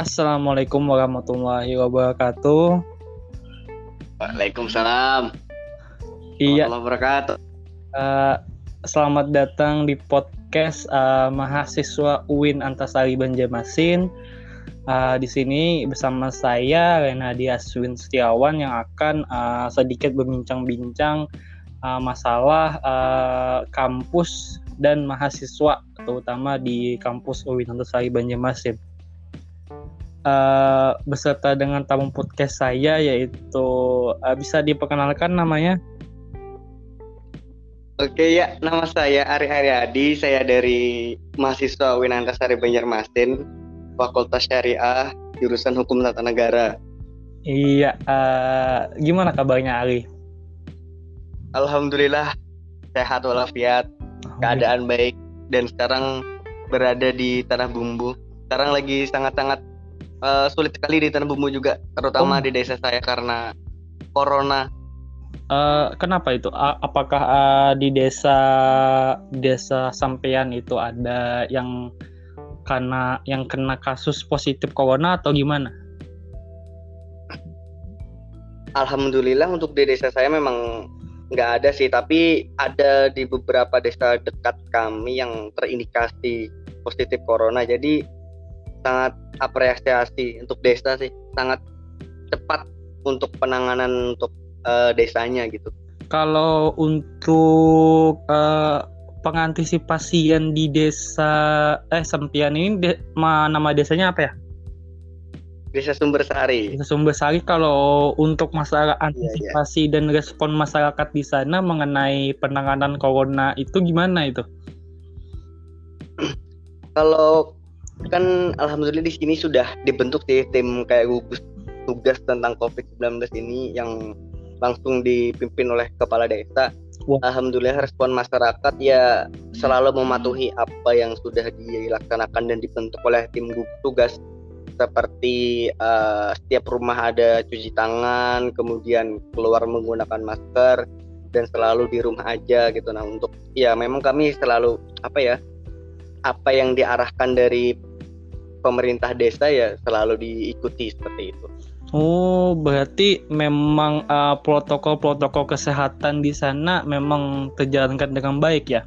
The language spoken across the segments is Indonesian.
Assalamualaikum warahmatullahi wabarakatuh. Waalaikumsalam. Iya, wabarakatuh. eh, selamat datang di podcast eh, mahasiswa UIN Antasari Banjarmasin. Eh, di sini bersama saya Renadi Aswin Setiawan yang akan eh, sedikit berbincang-bincang eh, masalah eh, kampus dan mahasiswa, terutama di kampus UIN Antasari Banjarmasin. Eh, beserta dengan tamu podcast saya yaitu eh, bisa diperkenalkan namanya Oke ya, nama saya Ari Aryadi. Saya dari mahasiswa Winantasari Banjarmasin, Fakultas Syariah, jurusan Hukum Tata Negara. Iya, eh, gimana kabarnya Ali? Alhamdulillah sehat walafiat, keadaan baik dan sekarang berada di tanah bumbu. Sekarang lagi sangat-sangat eh, sulit sekali di tanah bumbu juga, terutama Oh. di desa saya karena corona. Eh, kenapa itu? A- apakah eh, di desa desa sampean itu ada yang karena yang kena kasus positif corona atau gimana? Alhamdulillah untuk di desa saya memang nggak ada sih, tapi ada di beberapa desa dekat kami yang terindikasi positif corona. Jadi sangat apresiasi untuk desa sih, sangat cepat untuk penanganan untuk eh, desanya gitu. Kalau untuk eh, pengantisipasian di desa eh sampean ini de- ma- nama desanya apa ya? Desa Sumbersari. Desa Sumbersari kalau untuk masalah iya. antisipasi dan respon masyarakat di sana mengenai penanganan corona itu gimana itu? Kalau kan alhamdulillah di sini sudah dibentuk sih tim kayak gugus tugas tentang COVID-19 ini yang langsung dipimpin oleh kepala desa. Wah. Alhamdulillah respon masyarakat ya selalu mematuhi apa yang sudah dilaksanakan dan dibentuk oleh tim gugus tugas seperti eh, setiap rumah ada cuci tangan, kemudian keluar menggunakan masker dan selalu di rumah aja gitu. Nah, untuk ya memang kami selalu apa ya? apa yang diarahkan dari pemerintah desa ya selalu diikuti seperti itu. Oh, berarti memang uh, protokol-protokol kesehatan di sana memang terjalankan dengan baik ya?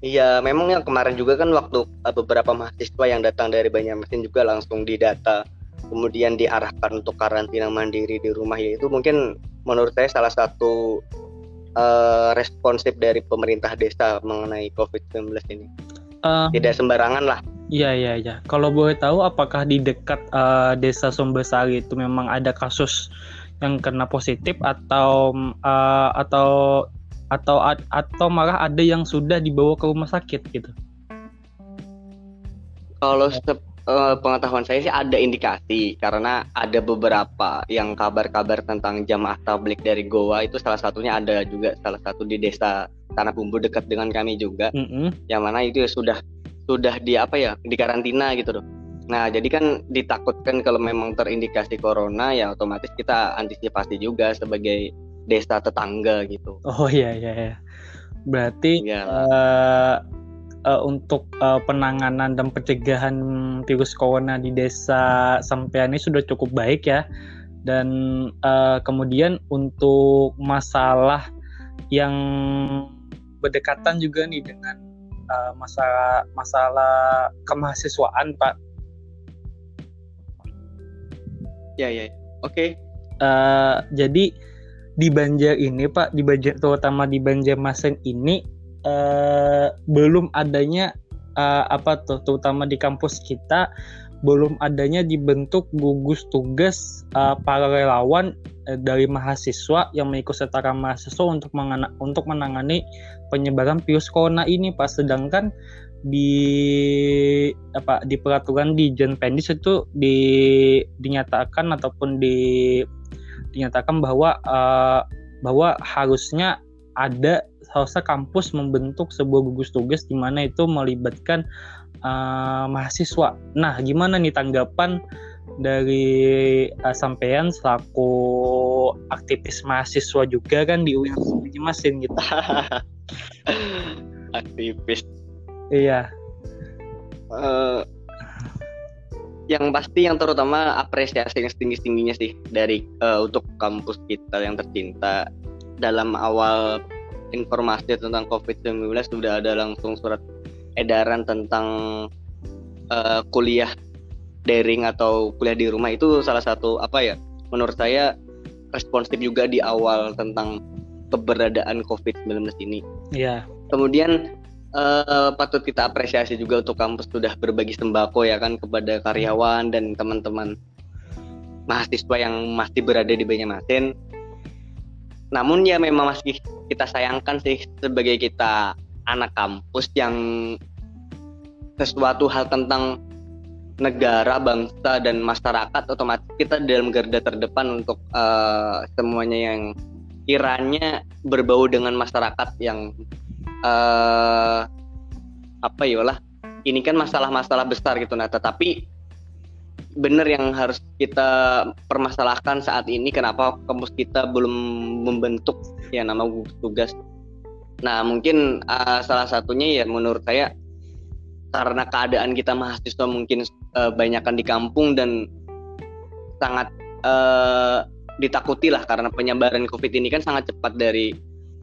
Iya, memang yang kemarin juga kan waktu uh, beberapa mahasiswa yang datang dari Banjarmasin juga langsung didata, kemudian diarahkan untuk karantina mandiri di rumah ya itu mungkin menurut saya salah satu uh, responsif dari pemerintah desa mengenai COVID-19 ini. Uh, Tidak sembarangan lah. Iya, iya, iya. Kalau boleh tahu, apakah di dekat uh, desa Sumbersari itu memang ada kasus yang kena positif atau uh, atau atau atau malah ada yang sudah dibawa ke rumah sakit gitu? Kalau se- eh, pengetahuan saya sih ada indikasi karena ada beberapa yang kabar-kabar tentang jamaah tablik dari Goa itu salah satunya ada juga salah satu di desa Tanah Bumbu dekat dengan kami juga Mm-mm. yang mana itu sudah sudah di apa ya di karantina gitu loh. Nah jadi kan ditakutkan kalau memang terindikasi corona ya otomatis kita antisipasi juga sebagai desa tetangga gitu. Oh iya, iya, iya. Berarti Ya. eh, eh, untuk eh, penanganan dan pencegahan virus corona di desa sampean ini sudah cukup baik ya. Dan eh, kemudian untuk masalah yang berdekatan juga nih dengan eh, masalah masalah kemahasiswaan Pak. Ya ya. Oke. Eh, jadi di Banjar ini Pak, di Banjar terutama di Banjarmasin ini eh, belum adanya eh, apa tuh, terutama di kampus kita belum adanya dibentuk gugus tugas eh, para relawan eh, dari mahasiswa yang mengikut sertakan mahasiswa untuk mengana- untuk menangani penyebaran virus corona ini Pak. Sedangkan di apa di peraturan di Jenpendis itu di dinyatakan ataupun di dinyatakan bahwa eh, bahwa harusnya ada harusnya kampus membentuk sebuah gugus tugas di mana itu melibatkan eh, mahasiswa. Nah, gimana nih tanggapan dari uh, sampean selaku aktivis mahasiswa juga kan di UIN Masin gitu. aktivis Iya. Eh, yang pasti yang terutama apresiasi yang setinggi tingginya sih dari uh, untuk kampus kita yang tercinta dalam awal informasi tentang COVID-19 sudah ada langsung surat edaran tentang uh, kuliah daring atau kuliah di rumah itu salah satu apa ya menurut saya responsif juga di awal tentang keberadaan COVID-19 ini. Iya. Kemudian uh, patut kita apresiasi juga untuk kampus sudah berbagi sembako ya kan kepada karyawan dan teman-teman mahasiswa yang masih berada di Banjarmasin. Namun ya memang masih kita sayangkan sih sebagai kita anak kampus yang sesuatu hal tentang negara, bangsa dan masyarakat otomatis kita dalam garda terdepan untuk uh, semuanya yang kiranya berbau dengan masyarakat yang uh, apa ya lah ini kan masalah-masalah besar gitu nah tetapi benar yang harus kita permasalahkan saat ini kenapa kampus kita belum membentuk ya nama tugas nah mungkin uh, salah satunya ya menurut saya karena keadaan kita mahasiswa mungkin uh, banyakkan di kampung dan sangat uh, ditakuti lah karena penyebaran covid ini kan sangat cepat dari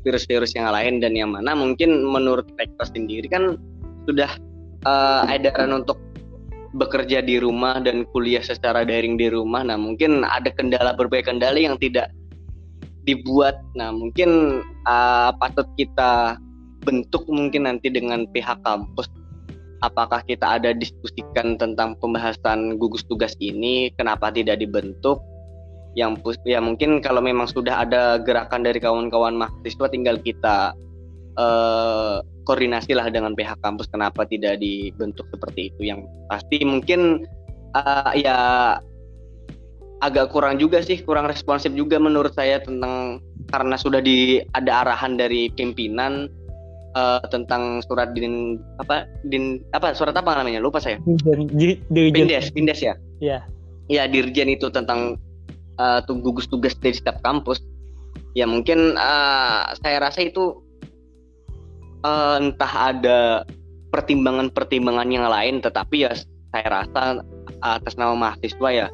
virus-virus yang lain dan yang mana mungkin menurut rektor sendiri kan sudah uh, edaran untuk bekerja di rumah dan kuliah secara daring di rumah. Nah, mungkin ada kendala berbagai kendala yang tidak dibuat. Nah, mungkin uh, patut kita bentuk mungkin nanti dengan pihak kampus. Apakah kita ada diskusikan tentang pembahasan gugus tugas ini? Kenapa tidak dibentuk? yang ya mungkin kalau memang sudah ada gerakan dari kawan-kawan mahasiswa tinggal kita uh, koordinasi lah dengan pihak kampus kenapa tidak dibentuk seperti itu yang pasti mungkin uh, ya agak kurang juga sih kurang responsif juga menurut saya tentang karena sudah di ada arahan dari pimpinan uh, tentang surat din apa din apa surat apa namanya? Lupa saya. Bindes Bindes ya? Iya. Ya dirjen itu tentang uh, gugus tugas dari setiap kampus. Ya mungkin uh, saya rasa itu uh, entah ada pertimbangan-pertimbangan yang lain tetapi ya saya rasa atas nama mahasiswa ya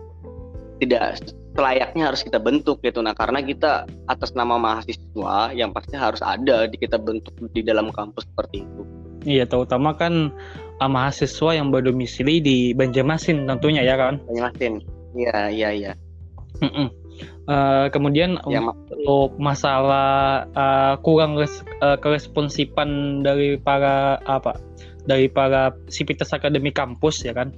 tidak selayaknya harus kita bentuk gitu. Nah karena kita atas nama mahasiswa yang pasti harus ada di kita bentuk di dalam kampus seperti itu. Iya terutama kan uh, mahasiswa yang berdomisili di Banjarmasin tentunya ya kan? Banjarmasin. Iya iya iya. Uh, kemudian ya, untuk masalah uh, kurang res, uh, keresponsifan dari para apa dari para sivitas akademi kampus ya kan.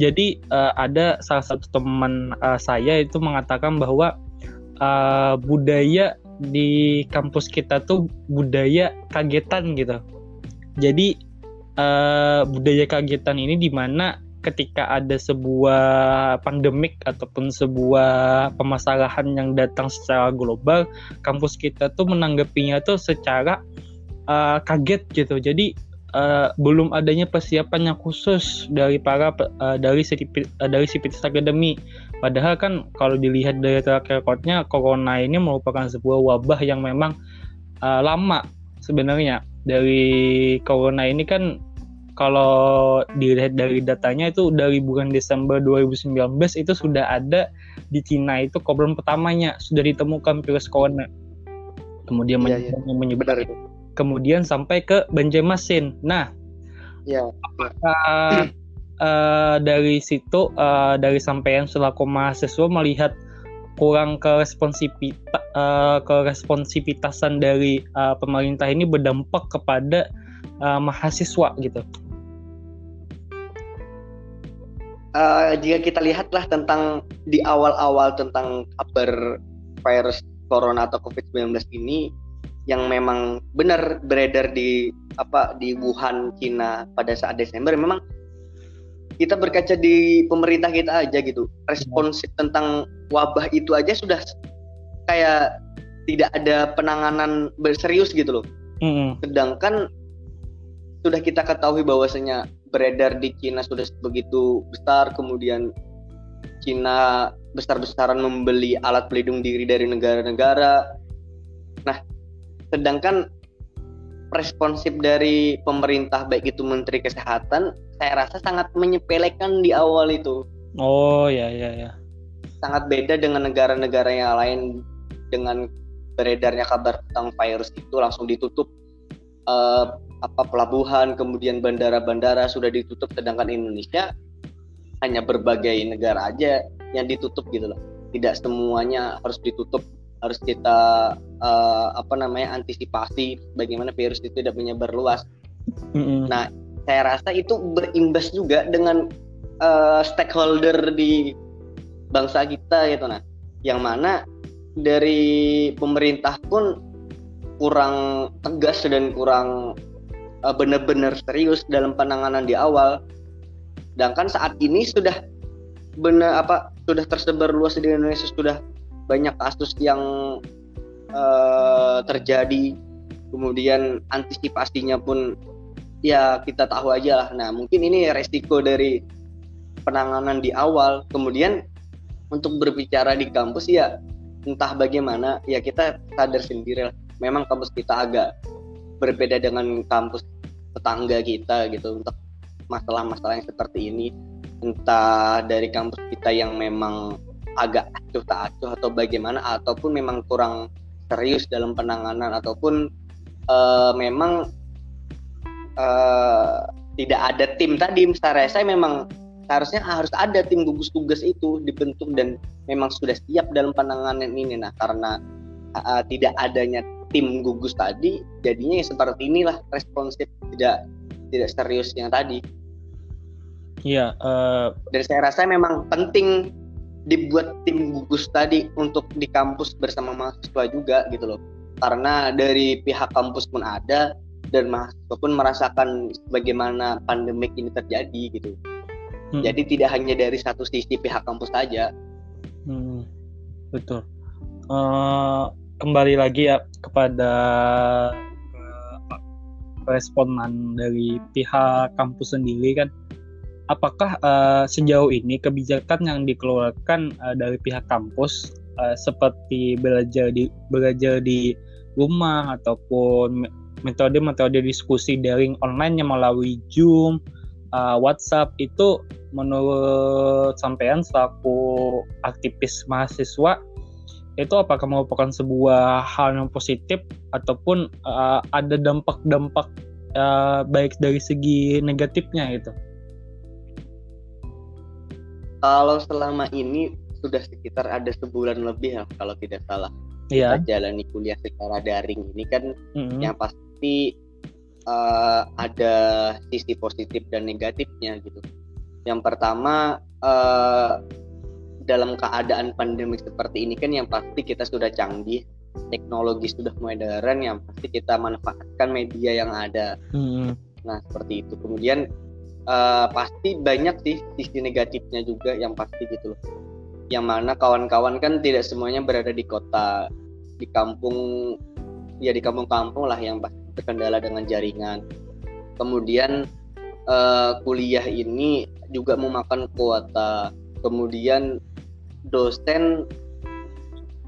Jadi uh, ada salah satu teman uh, saya itu mengatakan bahwa uh, budaya di kampus kita tuh budaya kagetan gitu. Jadi uh, budaya kagetan ini di mana ketika ada sebuah pandemik ataupun sebuah permasalahan yang datang secara global, kampus kita tuh menanggapinya tuh secara uh, kaget gitu. Jadi uh, belum adanya persiapan yang khusus dari para uh, dari uh, dari Sivitas Akademi. Padahal kan kalau dilihat dari track recordnya, corona ini merupakan sebuah wabah yang memang uh, lama sebenarnya. Dari corona ini kan kalau dilihat dari datanya itu dari bulan Desember 2019 itu sudah ada di Cina itu korban pertamanya sudah ditemukan virus corona. Kemudian ya, ya. menyebar itu. Kemudian sampai ke Banjarmasin. Nah, ya. apakah uh, dari situ uh, dari sampean selaku mahasiswa melihat kurang keresponsivitas uh, keresponsivitasan dari uh, pemerintah ini berdampak kepada uh, mahasiswa gitu. uh, jika kita lihatlah tentang di awal-awal tentang kabar virus corona atau COVID-19 ini yang memang benar beredar di apa di Wuhan, Cina pada saat Desember memang kita berkaca di pemerintah kita aja gitu responsif tentang wabah itu aja sudah kayak tidak ada penanganan berserius gitu loh. Mm -hmm. Sedangkan sudah kita ketahui bahwasanya beredar di Cina sudah begitu besar kemudian Cina besar-besaran membeli alat pelindung diri dari negara-negara. Nah, sedangkan responsif dari pemerintah baik itu Menteri Kesehatan, saya rasa sangat menyepelekan di awal itu. Oh ya ya ya. Sangat beda dengan negara-negara yang lain dengan beredarnya kabar tentang virus itu langsung ditutup uh, apa pelabuhan kemudian bandara-bandara sudah ditutup sedangkan Indonesia hanya berbagai negara aja yang ditutup gitu loh tidak semuanya harus ditutup harus kita uh, apa namanya antisipasi bagaimana virus itu tidak menyebar luas mm-hmm. nah saya rasa itu berimbas juga dengan uh, stakeholder di bangsa kita gitu nah yang mana dari pemerintah pun kurang tegas dan kurang uh, benar-benar serius dalam penanganan di awal. Sedangkan saat ini sudah benar apa sudah tersebar luas di Indonesia sudah banyak kasus yang uh, terjadi. Kemudian antisipasinya pun ya kita tahu aja lah. Nah mungkin ini resiko dari penanganan di awal. Kemudian untuk berbicara di kampus ya entah bagaimana ya kita sadar sendiri lah. Memang kampus kita agak berbeda dengan kampus tetangga kita gitu untuk masalah-masalah yang seperti ini. Entah dari kampus kita yang memang agak acuh tak acuh atau bagaimana ataupun memang kurang serius dalam penanganan ataupun uh, memang uh, tidak ada tim. Tadi saya saya memang seharusnya harus ada tim gugus tugas itu dibentuk dan memang sudah siap dalam penanganan ini. Nah karena uh, tidak adanya tim gugus tadi jadinya ya seperti inilah responsif tidak tidak serius yang tadi. Iya uh... dan saya rasa memang penting dibuat tim gugus tadi untuk di kampus bersama mahasiswa juga gitu loh karena dari pihak kampus pun ada dan mahasiswa pun merasakan bagaimana pandemik ini terjadi gitu Hmm. Jadi tidak hanya dari satu sisi pihak kampus saja. Hmm, betul. Uh, kembali lagi ya kepada uh, responan dari pihak kampus sendiri kan. Apakah uh, sejauh ini kebijakan yang dikeluarkan uh, dari pihak kampus uh, seperti belajar di belajar di rumah ataupun metode-metode diskusi daring online yang melalui Zoom, uh, WhatsApp itu menurut sampean selaku aktivis mahasiswa itu apakah merupakan sebuah hal yang positif ataupun uh, ada dampak-dampak uh, baik dari segi negatifnya gitu? Kalau selama ini sudah sekitar ada sebulan lebih ya kalau tidak salah yeah. kita jalani kuliah secara daring ini kan mm-hmm. yang pasti uh, ada sisi positif dan negatifnya gitu yang pertama uh, dalam keadaan pandemi seperti ini kan yang pasti kita sudah canggih, teknologi sudah modern, yang pasti kita manfaatkan media yang ada. Hmm. Nah seperti itu. Kemudian uh, pasti banyak sih sisi negatifnya juga yang pasti gitu loh. Yang mana kawan-kawan kan tidak semuanya berada di kota, di kampung, ya di kampung-kampung lah yang pasti terkendala dengan jaringan. Kemudian uh, kuliah ini juga memakan kuota kemudian dosen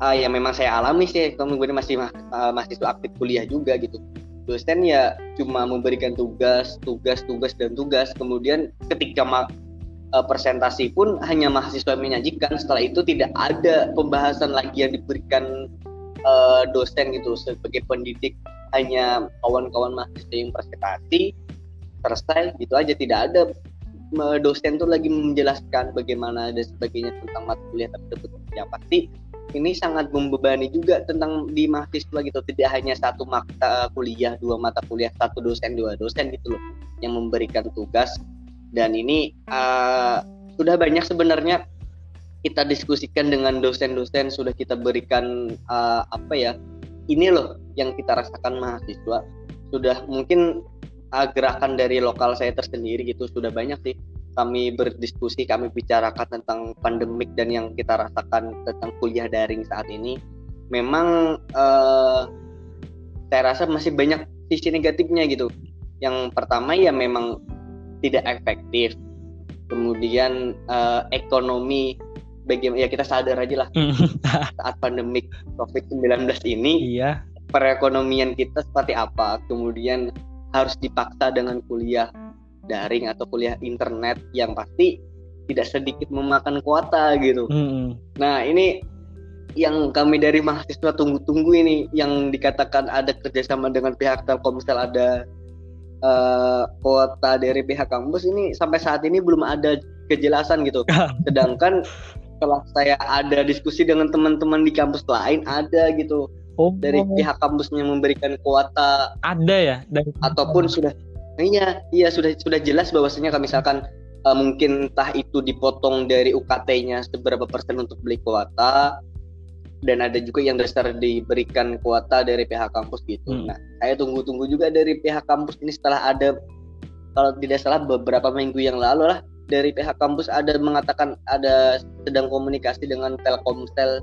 uh, ya memang saya alami sih kemudian masih uh, mahasiswa aktif kuliah juga gitu dosen ya cuma memberikan tugas tugas tugas dan tugas. Kemudian ketika uh, presentasi pun hanya mahasiswa menyajikan setelah itu tidak ada pembahasan lagi yang diberikan uh, dosen gitu. Sebagai pendidik hanya kawan-kawan mahasiswa yang presentasi selesai gitu aja. Tidak ada dosen tuh lagi menjelaskan bagaimana dan sebagainya tentang mata kuliah tersebut yang pasti ini sangat membebani juga tentang di mahasiswa gitu. Tidak hanya satu mata kuliah dua mata kuliah satu dosen dua dosen gitu loh yang memberikan tugas. Dan ini uh, sudah banyak sebenarnya kita diskusikan dengan dosen-dosen sudah kita berikan uh, apa ya ini loh yang kita rasakan mahasiswa. Sudah mungkin uh, gerakan dari lokal saya tersendiri gitu sudah banyak sih. Kami berdiskusi kami bicarakan tentang pandemik dan yang kita rasakan tentang kuliah daring saat ini. Memang uh, saya rasa masih banyak sisi negatifnya gitu. Yang pertama ya memang tidak efektif. Kemudian uh, ekonomi bagaimana ya kita sadar aja lah. Saat pandemik COVID-19 ini iya. perekonomian kita seperti apa? Kemudian harus dipaksa dengan kuliah daring atau kuliah internet yang pasti tidak sedikit memakan kuota gitu. Mm-mm. Nah ini yang kami dari mahasiswa tunggu-tunggu ini yang dikatakan ada kerjasama dengan pihak Telkomsel ada eh, kuota dari pihak kampus ini sampai saat ini belum ada kejelasan gitu. Sedangkan setelah saya ada diskusi dengan teman-teman di kampus lain ada gitu Oh, dari pihak kampusnya memberikan kuota. Ada ya? Dari ataupun sudah iya iya sudah sudah jelas bahwasanya kalau misalkan eh, mungkin entah itu dipotong dari UKT-nya seberapa persen untuk beli kuota dan ada juga yang dasar diberikan kuota dari pihak kampus gitu. Hmm. Nah, saya tunggu-tunggu juga dari pihak kampus ini setelah ada kalau tidak salah beberapa minggu yang lalu lah dari pihak kampus ada mengatakan ada sedang komunikasi dengan Telkomsel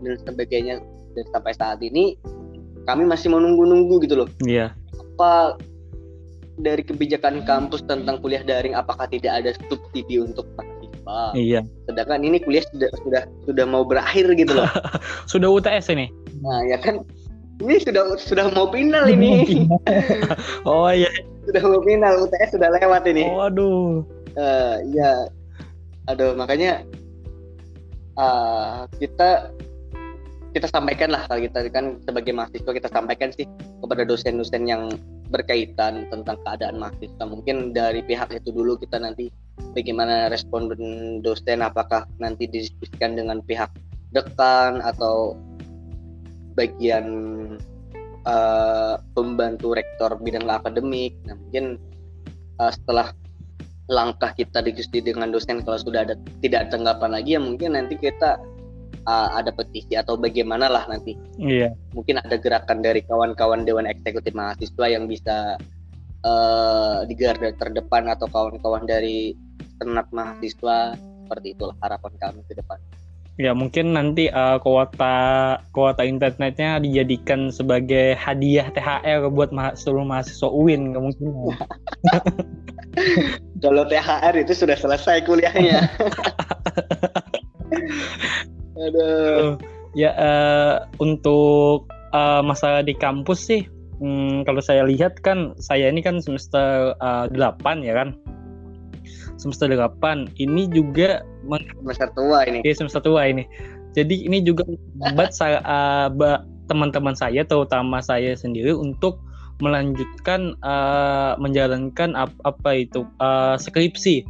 dan sebagainya dan sampai saat ini kami masih menunggu-nunggu gitu loh Iya. apa dari kebijakan kampus tentang kuliah daring apakah tidak ada subsidi untuk mahasiswa Iya. sedangkan ini kuliah sudah sudah sudah mau berakhir gitu loh Sudah UTS ini. nah ya kan ini sudah sudah mau final ini oh iya. sudah mau final UTS sudah lewat ini Oh, aduh. Eh, ya aduh makanya eh, kita kita sampaikan lah kalau kita kan sebagai mahasiswa kita sampaikan sih kepada dosen-dosen yang berkaitan tentang keadaan mahasiswa. Mungkin dari pihak itu dulu kita nanti bagaimana respon dosen apakah nanti didiskusikan dengan pihak dekan atau bagian eh, pembantu rektor bidang akademik. Nah mungkin eh, setelah langkah kita diskusi dengan dosen kalau sudah ada tidak tanggapan lagi ya mungkin nanti kita uh, ada petisi atau bagaimana lah nanti Iya. mungkin ada gerakan dari kawan-kawan dewan eksekutif mahasiswa yang bisa uh, di garda terdepan atau kawan-kawan dari senat mahasiswa seperti itulah harapan kami ke depan Ya mungkin nanti eh, kuota kuota internetnya dijadikan sebagai hadiah THR buat ma seluruh mahasiswa UIN kemungkinan. kalau THR itu sudah selesai kuliahnya aduh ya eh, untuk eh, masalah di kampus sih, hmm, kalau saya lihat kan saya ini kan semester eh, 8 ya kan. Semester 8 ini juga semester tua ini Iya semester tua ini. Jadi ini juga membuat saya uh, teman-teman saya, terutama saya sendiri untuk melanjutkan uh, menjalankan ap- apa itu uh, skripsi,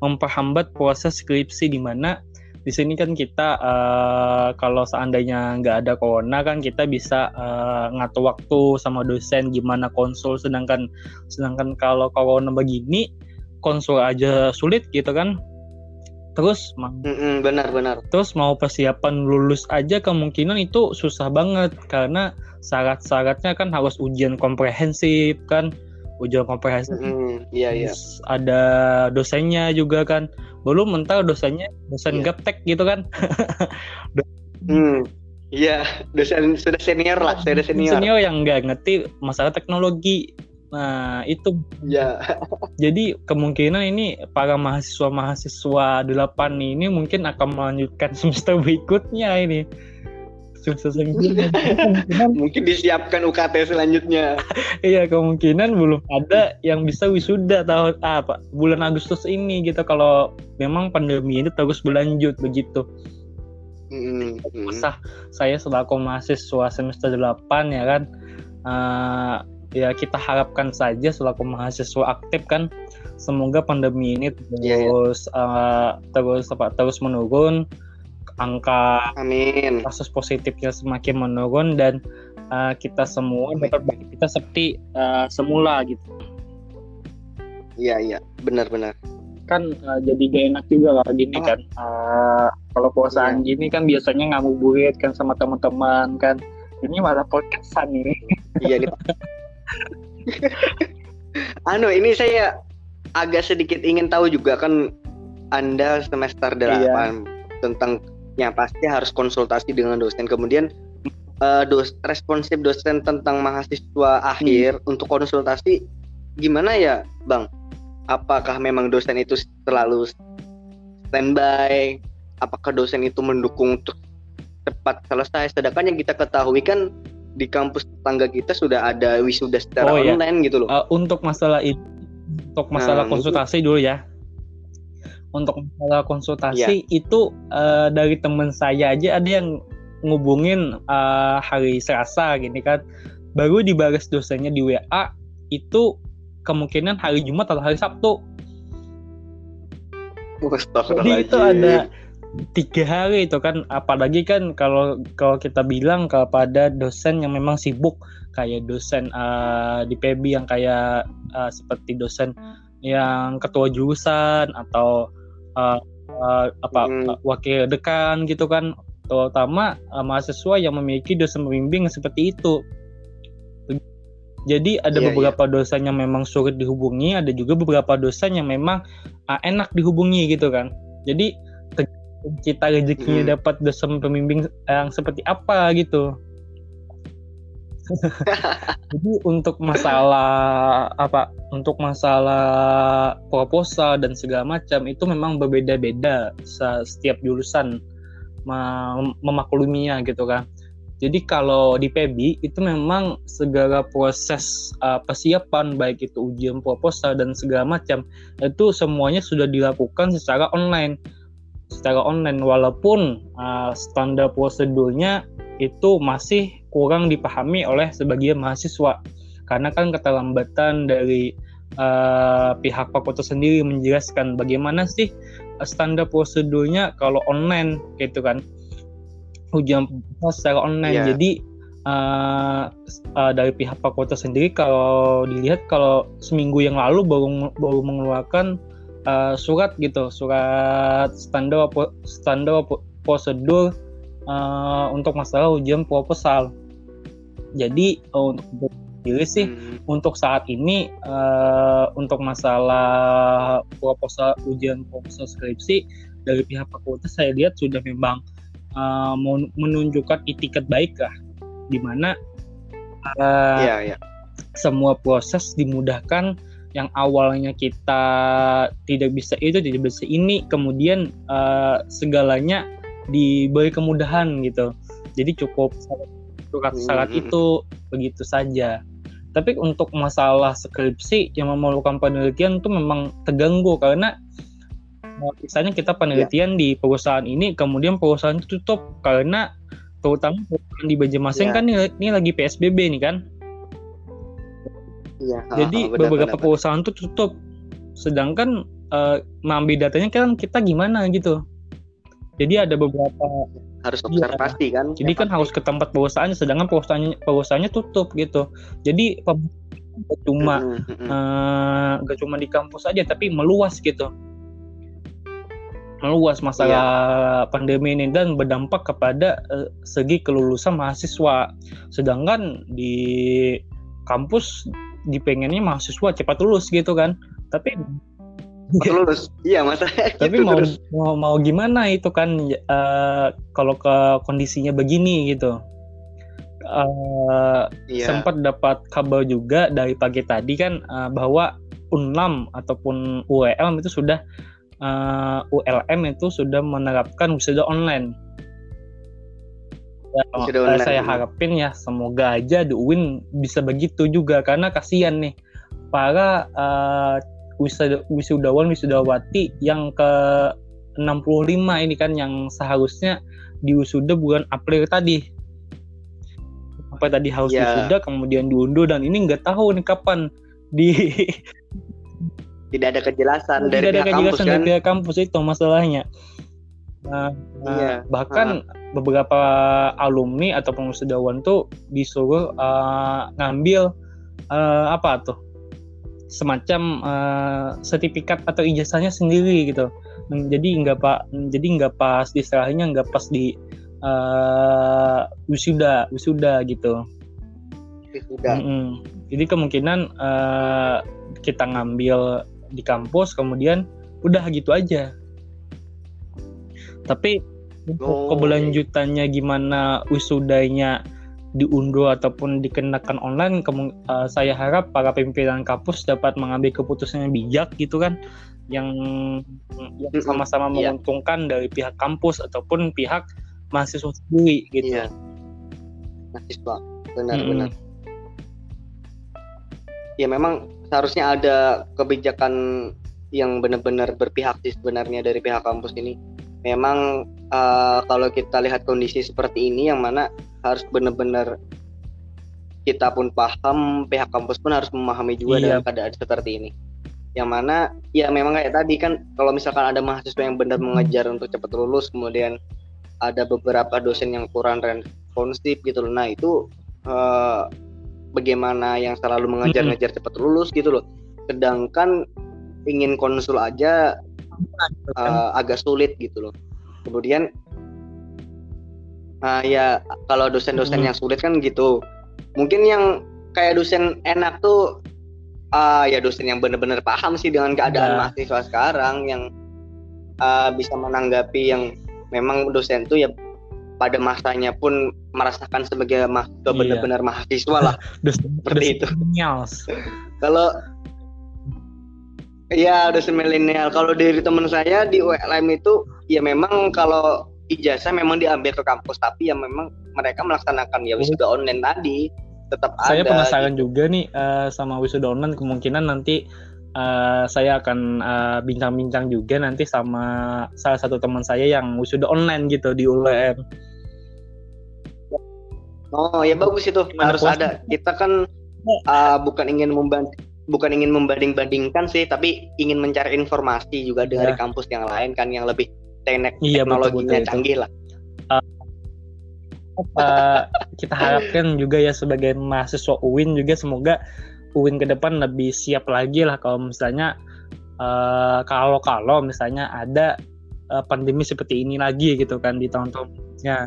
memperhambat proses skripsi di mana di sini kan kita uh, kalau seandainya nggak ada corona kan kita bisa uh, ngatur waktu sama dosen gimana konsul. Sedangkan sedangkan kalau corona begini konsul aja sulit gitu kan. Terus benar-benar terus mau persiapan lulus aja kemungkinan itu susah banget. Karena syarat-syaratnya kan harus ujian komprehensif kan. Ujian komprehensif Mm-mm, iya iya. Terus ada dosennya juga kan belum mental dosennya dosen Iya. gaptek gitu kan. Hmm, iya dosen sudah senior lah sudah senior. senior yang nggak ngerti masalah teknologi. Nah itu. Ya jadi kemungkinan ini para mahasiswa-mahasiswa delapan ini mungkin akan melanjutkan semester berikutnya ini kemungkinan. Mungkin disiapkan UKT selanjutnya. Iya kemungkinan belum ada yang bisa wisuda tahun ah, apa bulan Agustus ini gitu. Kalau memang pandemi ini terus berlanjut begitu. Mm, mm. usah saya selaku mahasiswa semester 8 ya kan eh, ya kita harapkan saja selaku mahasiswa aktif kan semoga pandemi ini Iya, iya. terus eh, terus apa terus menurun angka amin. kasus positifnya semakin menurun dan eh, kita semua dapat kita seperti eh, semula gitu. Iya iya. Benar-benar kan eh, jadi gak enak juga kalau gini Ah. kan. Eh, kalau puasaan gini kan biasanya ngabuburit kan sama teman-teman kan. Ini malah podcastan ini. Iya nih Pak. anu ini saya agak sedikit ingin tahu juga kan anda semester 8 Iya. tentang yang pasti harus konsultasi dengan dosen. Kemudian eh, dos responsif dosen tentang mahasiswa akhir untuk konsultasi gimana ya bang? Apakah memang dosen itu selalu standby? Apakah dosen itu mendukung untuk cepat selesai? Sedangkan yang kita ketahui kan di kampus tetangga kita sudah ada wisuda secara Oh, iya. online gitu loh. Eh, untuk masalah itu untuk masalah Nah, konsultasi dulu ya untuk masalah konsultasi yeah. itu uh, dari teman saya aja ada yang ngubungin uh, hari Selasa gini kan. Baru dibalas dosennya di WA itu kemungkinan hari Jumat atau hari Sabtu. Jadi itu ada tiga hari itu kan. Apalagi kan kalau kalau kita bilang kepada dosen yang memang sibuk kayak dosen uh, di PB yang kayak uh, seperti dosen yang ketua jurusan atau uh, uh, apa hmm. wakil dekan gitu kan terutama uh, mahasiswa yang memiliki dosen pembimbing seperti itu. Jadi ada yeah, beberapa yeah. dosen yang memang sulit dihubungi, ada juga beberapa dosen yang memang uh, enak dihubungi gitu kan. Jadi cita rezekinya hmm. dapat dosen pembimbing yang seperti apa gitu. Jadi untuk masalah apa? Untuk masalah proposal dan segala macam itu memang berbeda-beda setiap jurusan mem memakluminya gitu kan. Jadi kalau di PB itu memang segala proses uh, persiapan baik itu ujian proposal dan segala macam itu semuanya sudah dilakukan secara online. Secara online walaupun uh, standar prosedurnya itu masih kurang dipahami oleh sebagian mahasiswa. Karena kan keterlambatan dari uh, pihak fakultas sendiri menjelaskan bagaimana sih standar prosedurnya kalau online gitu kan. Ujian secara online. Yeah. jadi uh, uh, dari pihak fakultas sendiri kalau dilihat kalau seminggu yang lalu baru baru mengeluarkan uh, surat gitu. Surat standar standar prosedur uh, untuk masalah ujian proposal jadi uh, untuk sendiri sih hmm. untuk saat ini uh, untuk masalah proposal ujian proposal skripsi dari pihak fakultas saya lihat sudah memang uh, menunjukkan itikat baik lah di mana uh, yeah, yeah. semua proses dimudahkan yang awalnya kita tidak bisa itu tidak bisa ini kemudian uh, segalanya diberi kemudahan gitu jadi cukup surat syarat hmm. itu begitu saja tapi untuk masalah skripsi yang memerlukan penelitian itu memang terganggu karena misalnya kita penelitian ya. di perusahaan ini kemudian perusahaan itu tutup karena terutama di Banjarmasin ya. kan ini, ini lagi PSBB nih kan ya, jadi benar, beberapa benar, perusahaan itu tutup sedangkan uh, mengambil datanya kan kita gimana gitu jadi ada beberapa harus iya. observasi ya. kan jadi kan pasti. harus ke tempat perusahaannya sedangkan perusahaannya perusahaannya tutup gitu jadi gak cuma mm -hmm. uh, gak cuma di kampus aja tapi meluas gitu meluas masalah yeah. pandemi ini dan berdampak kepada uh, segi kelulusan mahasiswa sedangkan di kampus dipengennya mahasiswa cepat lulus gitu kan tapi lulus iya masa tapi gitu mau, mau mau gimana itu kan uh, kalau ke kondisinya begini gitu uh, iya. sempat dapat kabar juga dari pagi tadi kan uh, bahwa Unlam ataupun UEL itu sudah uh, ULM itu sudah menerapkan wisuda online. Ya, online. Saya harapin ya semoga aja di UIN bisa begitu juga karena kasihan nih para uh, wisuda, wisudawan wisudawati yang ke 65 ini kan yang seharusnya di wisuda bulan April tadi apa tadi harus yeah. wisuda kemudian diundur dan ini nggak tahu nih kapan di tidak ada kejelasan tidak dari ada kejelasan kampus, dari kan? pihak kampus itu masalahnya nah, iya. bahkan uh. beberapa alumni atau wisudawan tuh disuruh uh, ngambil uh, apa tuh semacam uh, sertifikat atau ijazahnya sendiri gitu jadi nggak pak jadi nggak pas di istilahnya nggak pas di uh, wisuda wisuda gitu wisuda mm -hmm. jadi kemungkinan uh, kita ngambil di kampus kemudian udah gitu aja tapi oh. keberlanjutannya gimana wisudanya diunduh ataupun dikenakan online uh, saya harap para pimpinan kampus dapat mengambil keputusan yang bijak gitu kan yang yang sama-sama yeah. menguntungkan dari pihak kampus ataupun pihak mahasiswa sendiri gitu. Iya. Mahasiswa benar-benar. Hmm. Ya memang seharusnya ada kebijakan yang benar-benar berpihak sih sebenarnya dari pihak kampus ini. Memang uh, kalau kita lihat kondisi seperti ini yang mana harus benar-benar kita pun paham, pihak kampus pun harus memahami juga iya. dengan keadaan seperti ini. Yang mana ya memang kayak tadi kan kalau misalkan ada mahasiswa yang benar mengejar untuk cepat lulus, kemudian ada beberapa dosen yang kurang responsif gitu loh. Nah itu uh, bagaimana yang selalu mengejar-ngejar cepat lulus gitu loh. Sedangkan ingin konsul aja uh, agak sulit gitu loh. Kemudian uh, ya kalau dosen-dosen yang sulit kan gitu mungkin yang kayak dosen enak tuh uh, ya dosen yang benar-benar paham sih dengan keadaan yeah. mahasiswa sekarang yang uh, bisa menanggapi yang memang dosen tuh ya pada masanya pun merasakan sebagai mahasiswa yeah. benar-benar mahasiswa lah seperti itu kalau Iya dosen milenial. Kalau dari teman saya di ULM itu ya memang kalau ijazah memang diambil ke kampus tapi ya memang mereka melaksanakan ya wisuda online tadi tetap saya ada. penasaran gitu. juga nih uh, sama wisuda online kemungkinan nanti uh, saya akan uh, bincang-bincang juga nanti sama salah satu teman saya yang wisuda online gitu di ULM. Oh ya bagus itu harus ada. Kita kan uh, bukan ingin membanding bukan ingin membanding-bandingkan sih, tapi ingin mencari informasi juga dari ya. kampus yang lain kan yang lebih teknik iya, teknologinya betul, betul, canggih lah uh, kita harapkan juga ya sebagai mahasiswa UIN juga semoga UIN ke depan lebih siap lagi lah kalau misalnya uh, kalau kalau misalnya ada uh, pandemi seperti ini lagi gitu kan di tahun-tahunnya.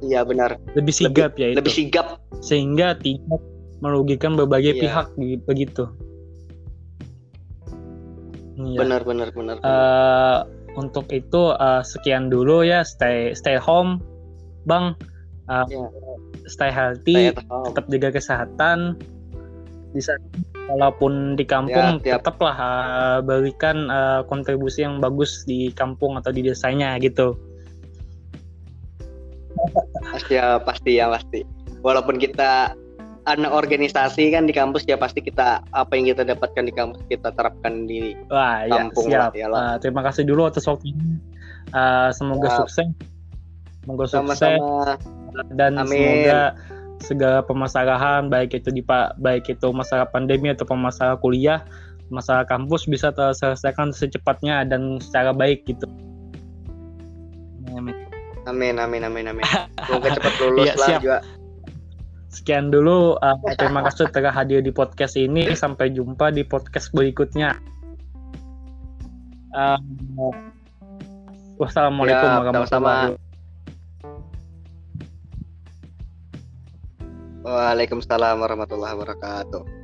Iya benar. Lebih sigap lebih, ya itu. Lebih sigap sehingga tidak merugikan berbagai iya. pihak begitu. Benar benar benar. Uh, untuk itu uh, sekian dulu ya stay stay home Bang, uh, yeah. stay healthy, stay tetap jaga kesehatan. Bisa walaupun di kampung yeah, tetaplah uh, berikan uh, kontribusi yang bagus di kampung atau di desanya gitu. Pasti ya, pasti ya pasti. Walaupun kita anak organisasi kan di kampus ya pasti kita apa yang kita dapatkan di kampus kita terapkan di Wah, iya, kampung ya, siap. Lah, ya uh, terima kasih dulu atas waktunya. Uh, semoga ya. sukses Semoga sukses dan Amin. semoga segala permasalahan baik itu di pak baik itu masalah pandemi atau masalah kuliah, masalah kampus bisa terselesaikan secepatnya dan secara baik gitu. Amin. Amin amin amin amin. Semoga cepat lulus ya, lah siap. juga. Sekian dulu uh, terima kasih telah hadir di podcast ini. Sampai jumpa di podcast berikutnya. Uh, wassalamualaikum ya, warahmatullahi wabarakatuh. Waalaikumsalam warahmatullahi wabarakatuh.